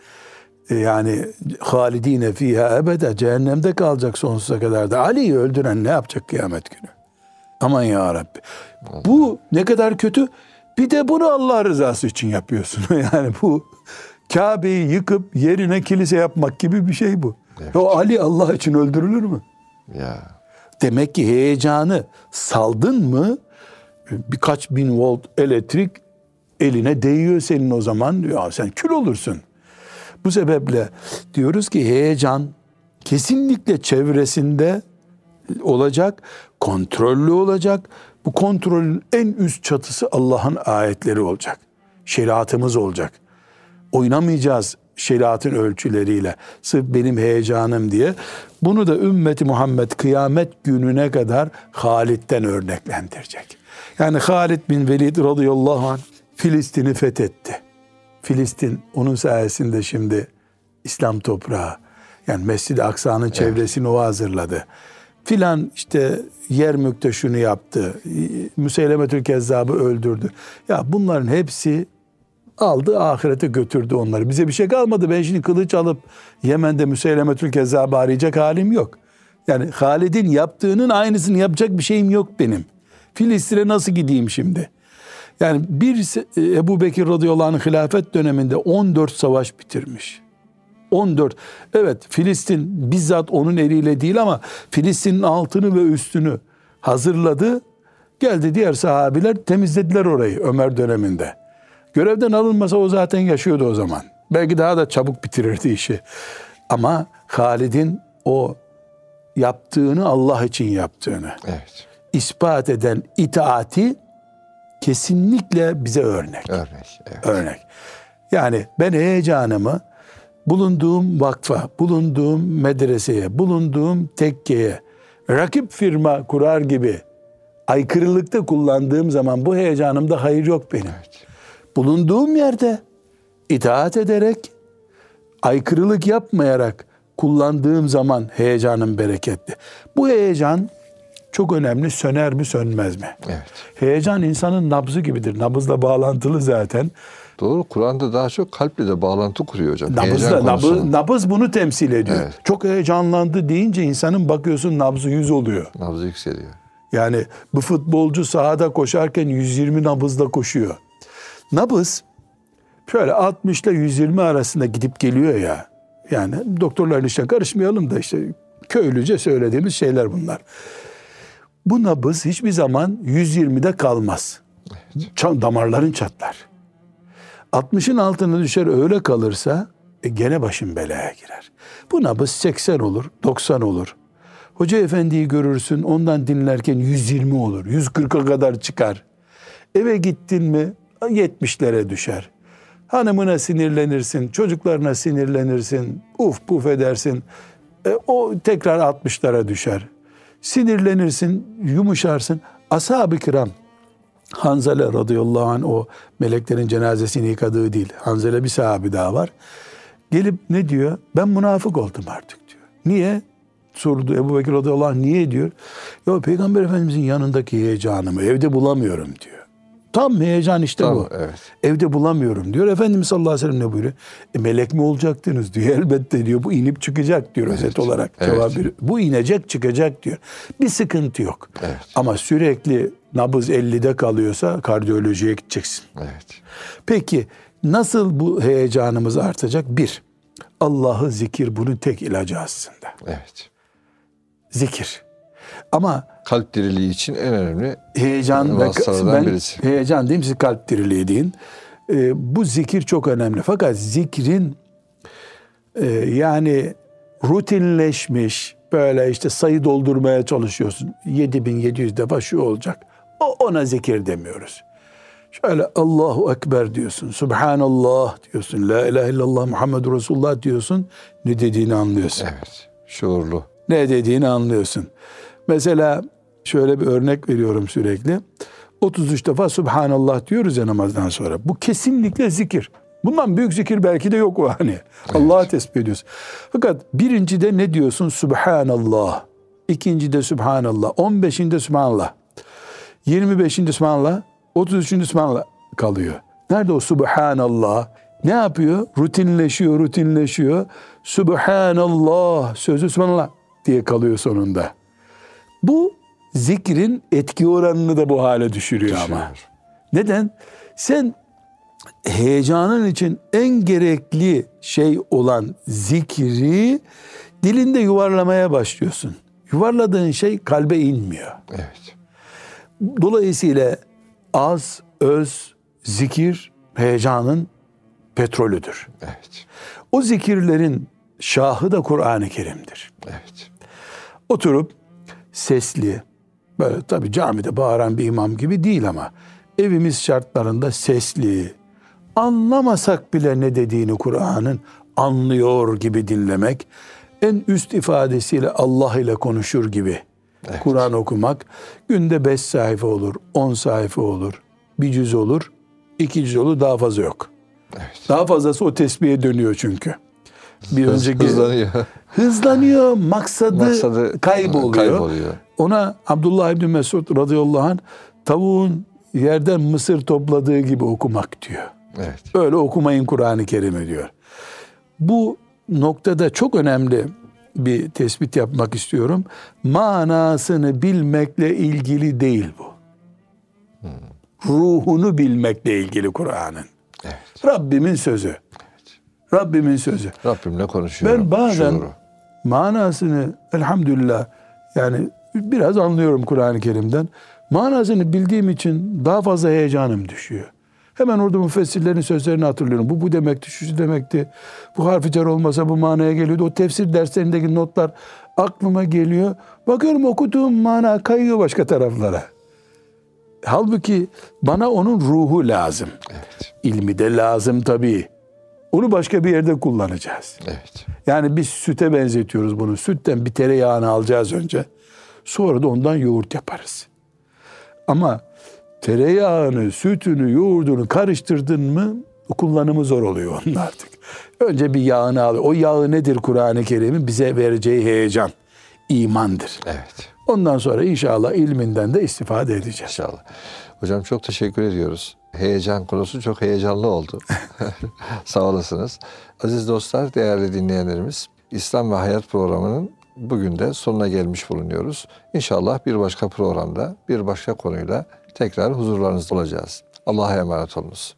e, yani halidine fiha ebede cehennemde kalacak sonsuza kadar da Ali'yi öldüren ne yapacak kıyamet günü? Aman ya Rabbi. Bu ne kadar kötü. Bir de bunu Allah rızası için yapıyorsun. yani bu Kabe'yi yıkıp yerine kilise yapmak gibi bir şey bu. Evet. O Ali Allah için öldürülür mü? Ya. Demek ki heyecanı saldın mı birkaç bin volt elektrik eline değiyor senin o zaman. Ya sen kül olursun. Bu sebeple diyoruz ki heyecan kesinlikle çevresinde olacak, kontrollü olacak. Bu kontrolün en üst çatısı Allah'ın ayetleri olacak. Şeriatımız olacak. Oynamayacağız şeriatın ölçüleriyle. Sırf benim heyecanım diye. Bunu da ümmeti Muhammed kıyamet gününe kadar Halid'den örneklendirecek. Yani Halid bin Velid radıyallahu anh Filistin'i fethetti. Filistin onun sayesinde şimdi İslam toprağı. Yani Mescid-i Aksa'nın çevresini o hazırladı. Filan işte Yermük'te şunu yaptı. Müseylemetül Kezzab'ı öldürdü. Ya bunların hepsi aldı ahirete götürdü onları. Bize bir şey kalmadı. Ben şimdi kılıç alıp Yemen'de Müseylemetül Kezzab'ı arayacak halim yok. Yani Halid'in yaptığının aynısını yapacak bir şeyim yok benim. Filistin'e nasıl gideyim şimdi? Yani bir Ebu Bekir radıyallahu anh hilafet döneminde 14 savaş bitirmiş. 14. Evet Filistin bizzat onun eliyle değil ama Filistin'in altını ve üstünü hazırladı. Geldi diğer sahabiler temizlediler orayı Ömer döneminde. Görevden alınmasa o zaten yaşıyordu o zaman. Belki daha da çabuk bitirirdi işi. Ama Halid'in o yaptığını Allah için yaptığını Evet. ispat eden itaati kesinlikle bize örnek. Örnek. Evet. Örnek. Yani ben heyecanımı bulunduğum vakfa, bulunduğum medreseye, bulunduğum tekkeye, rakip firma kurar gibi aykırılıkta kullandığım zaman bu heyecanımda hayır yok benim. Evet. Bulunduğum yerde itaat ederek, aykırılık yapmayarak kullandığım zaman heyecanım bereketli. Bu heyecan çok önemli. Söner mi sönmez mi? Evet. Heyecan insanın nabzı gibidir. Nabızla bağlantılı zaten. Doğru. Kur'an'da daha çok kalple de bağlantı kuruyor hocam. Heyecan Nabızla, nabız, nabız bunu temsil ediyor. Evet. Çok heyecanlandı deyince insanın bakıyorsun nabzı 100 oluyor. Nabzı yükseliyor. Yani bu futbolcu sahada koşarken 120 nabızla koşuyor. Nabız şöyle 60 ile 120 arasında gidip geliyor ya. Yani doktorların işine karışmayalım da işte köylüce söylediğimiz şeyler bunlar. Bu nabız hiçbir zaman 120'de kalmaz. Ça- damarların çatlar. 60'ın altına düşer öyle kalırsa e, gene başın belaya girer. Bu nabız 80 olur, 90 olur. Hoca efendiyi görürsün ondan dinlerken 120 olur, 140'a kadar çıkar. Eve gittin mi 70'lere düşer. Hanımına sinirlenirsin, çocuklarına sinirlenirsin, uf puf edersin. E, o tekrar 60'lara düşer. Sinirlenirsin, yumuşarsın. Ashab-ı kiram, Hanzale radıyallahu anh o meleklerin cenazesini yıkadığı değil. Hanzale bir sahabi daha var. Gelip ne diyor? Ben münafık oldum artık diyor. Niye? Sordu Ebu Bekir radıyallahu anh niye diyor? Ya Peygamber Efendimizin yanındaki heyecanımı evde bulamıyorum diyor. Tam heyecan işte Tamam, bu. evet. Evde bulamıyorum diyor. Efendimiz sallallahu aleyhi ve sellem ne buyuruyor? E, melek mi olacaktınız diyor. Elbette diyor. Bu inip çıkacak diyor özet olarak. evet. Veriyor. Bu inecek çıkacak diyor. Bir sıkıntı yok. Evet. Ama sürekli nabız 50'de kalıyorsa kardiyolojiye gideceksin. Evet. Peki nasıl bu heyecanımız artacak? Bir, Allah'ı zikir bunun tek ilacı aslında. Evet. Zikir. Ama Kalp diriliği için en önemli heyecan ve ben birisi. heyecan diyeyim siz kalp diriliği deyin. Ee, bu zikir çok önemli. Fakat zikrin e, yani rutinleşmiş böyle işte sayı doldurmaya çalışıyorsun. 7700 defa şu olacak. Ona zikir demiyoruz. Şöyle Allahu Ekber diyorsun. Subhanallah diyorsun. La ilahe illallah Muhammedur Resulullah diyorsun. Ne dediğini anlıyorsun. Evet. Şuurlu. Ne dediğini anlıyorsun. Mesela şöyle bir örnek veriyorum sürekli. 33 defa Subhanallah diyoruz ya namazdan sonra. Bu kesinlikle zikir. Bundan büyük zikir belki de yok o hani. Allah'ı tesbih ediyorsun. Fakat birincide ne diyorsun? Subhanallah. İkincide Subhanallah. 15'inde Subhanallah. 25'inde Subhanallah. 33'ünde Subhanallah kalıyor. Nerede o Subhanallah? Ne yapıyor? Rutinleşiyor, rutinleşiyor. Subhanallah sözü Subhanallah diye kalıyor sonunda. Bu zikrin etki oranını da bu hale düşürüyor ama. Düşürüyor. Neden? Sen heyecanın için en gerekli şey olan zikri dilinde yuvarlamaya başlıyorsun. Yuvarladığın şey kalbe inmiyor. Evet. Dolayısıyla az, öz, zikir heyecanın petrolüdür. Evet. O zikirlerin şahı da Kur'an-ı Kerim'dir. Evet. Oturup sesli, böyle tabii camide bağıran bir imam gibi değil ama evimiz şartlarında sesli, anlamasak bile ne dediğini Kur'an'ın anlıyor gibi dinlemek, en üst ifadesiyle Allah ile konuşur gibi Kur'an okumak. Günde 5 sayfa olur, 10 sayfa olur, bir cüz olur, iki cüz olur daha fazla yok. Evet. Daha fazlası o tesbihe dönüyor çünkü. Bir Hız- önceki hızlanıyor. hızlanıyor, maksadı, Maksadı kayboluyor. kayboluyor. Ona Abdullah İbni Mesud radıyallahu anh tavuğun yerden mısır topladığı gibi okumak diyor. Evet. Öyle okumayın Kur'an-ı Kerim'i diyor. Bu noktada çok önemli bir tespit yapmak istiyorum. Manasını bilmekle ilgili değil bu. Ruhunu bilmekle ilgili Kur'an'ın. Evet. Rabbimin sözü. Rabbimin sözü. Rabbimle konuşuyorum. Ben bazen şuuru. manasını elhamdülillah yani biraz anlıyorum Kur'an-ı Kerim'den. Manasını bildiğim için daha fazla heyecanım düşüyor. Hemen orada müfessirlerin sözlerini hatırlıyorum. Bu bu demekti, şu şu demekti. Bu harfi cer olmasa bu manaya geliyordu. O tefsir derslerindeki notlar aklıma geliyor. Bakıyorum okuduğum mana kayıyor başka taraflara. Halbuki bana onun ruhu lazım. Evet. İlmi de lazım tabii. Onu başka bir yerde kullanacağız. Evet. Yani biz süte benzetiyoruz bunu. Sütten bir tereyağını alacağız önce. Sonra da ondan yoğurt yaparız. Ama tereyağını, sütünü, yoğurdunu karıştırdın mı kullanımı zor oluyor onun artık. Önce bir yağını al. O yağı nedir Kur'an-ı Kerim'in bize vereceği heyecan? imandır. Evet. Ondan sonra inşallah ilminden de istifade edeceğiz. İnşallah. Hocam çok teşekkür ediyoruz. Heyecan konusu çok heyecanlı oldu. Sağ olasınız. Aziz dostlar, değerli dinleyenlerimiz, İslam ve Hayat programının bugün de sonuna gelmiş bulunuyoruz. İnşallah bir başka programda, bir başka konuyla tekrar huzurlarınızda olacağız. Allah'a emanet olunuz.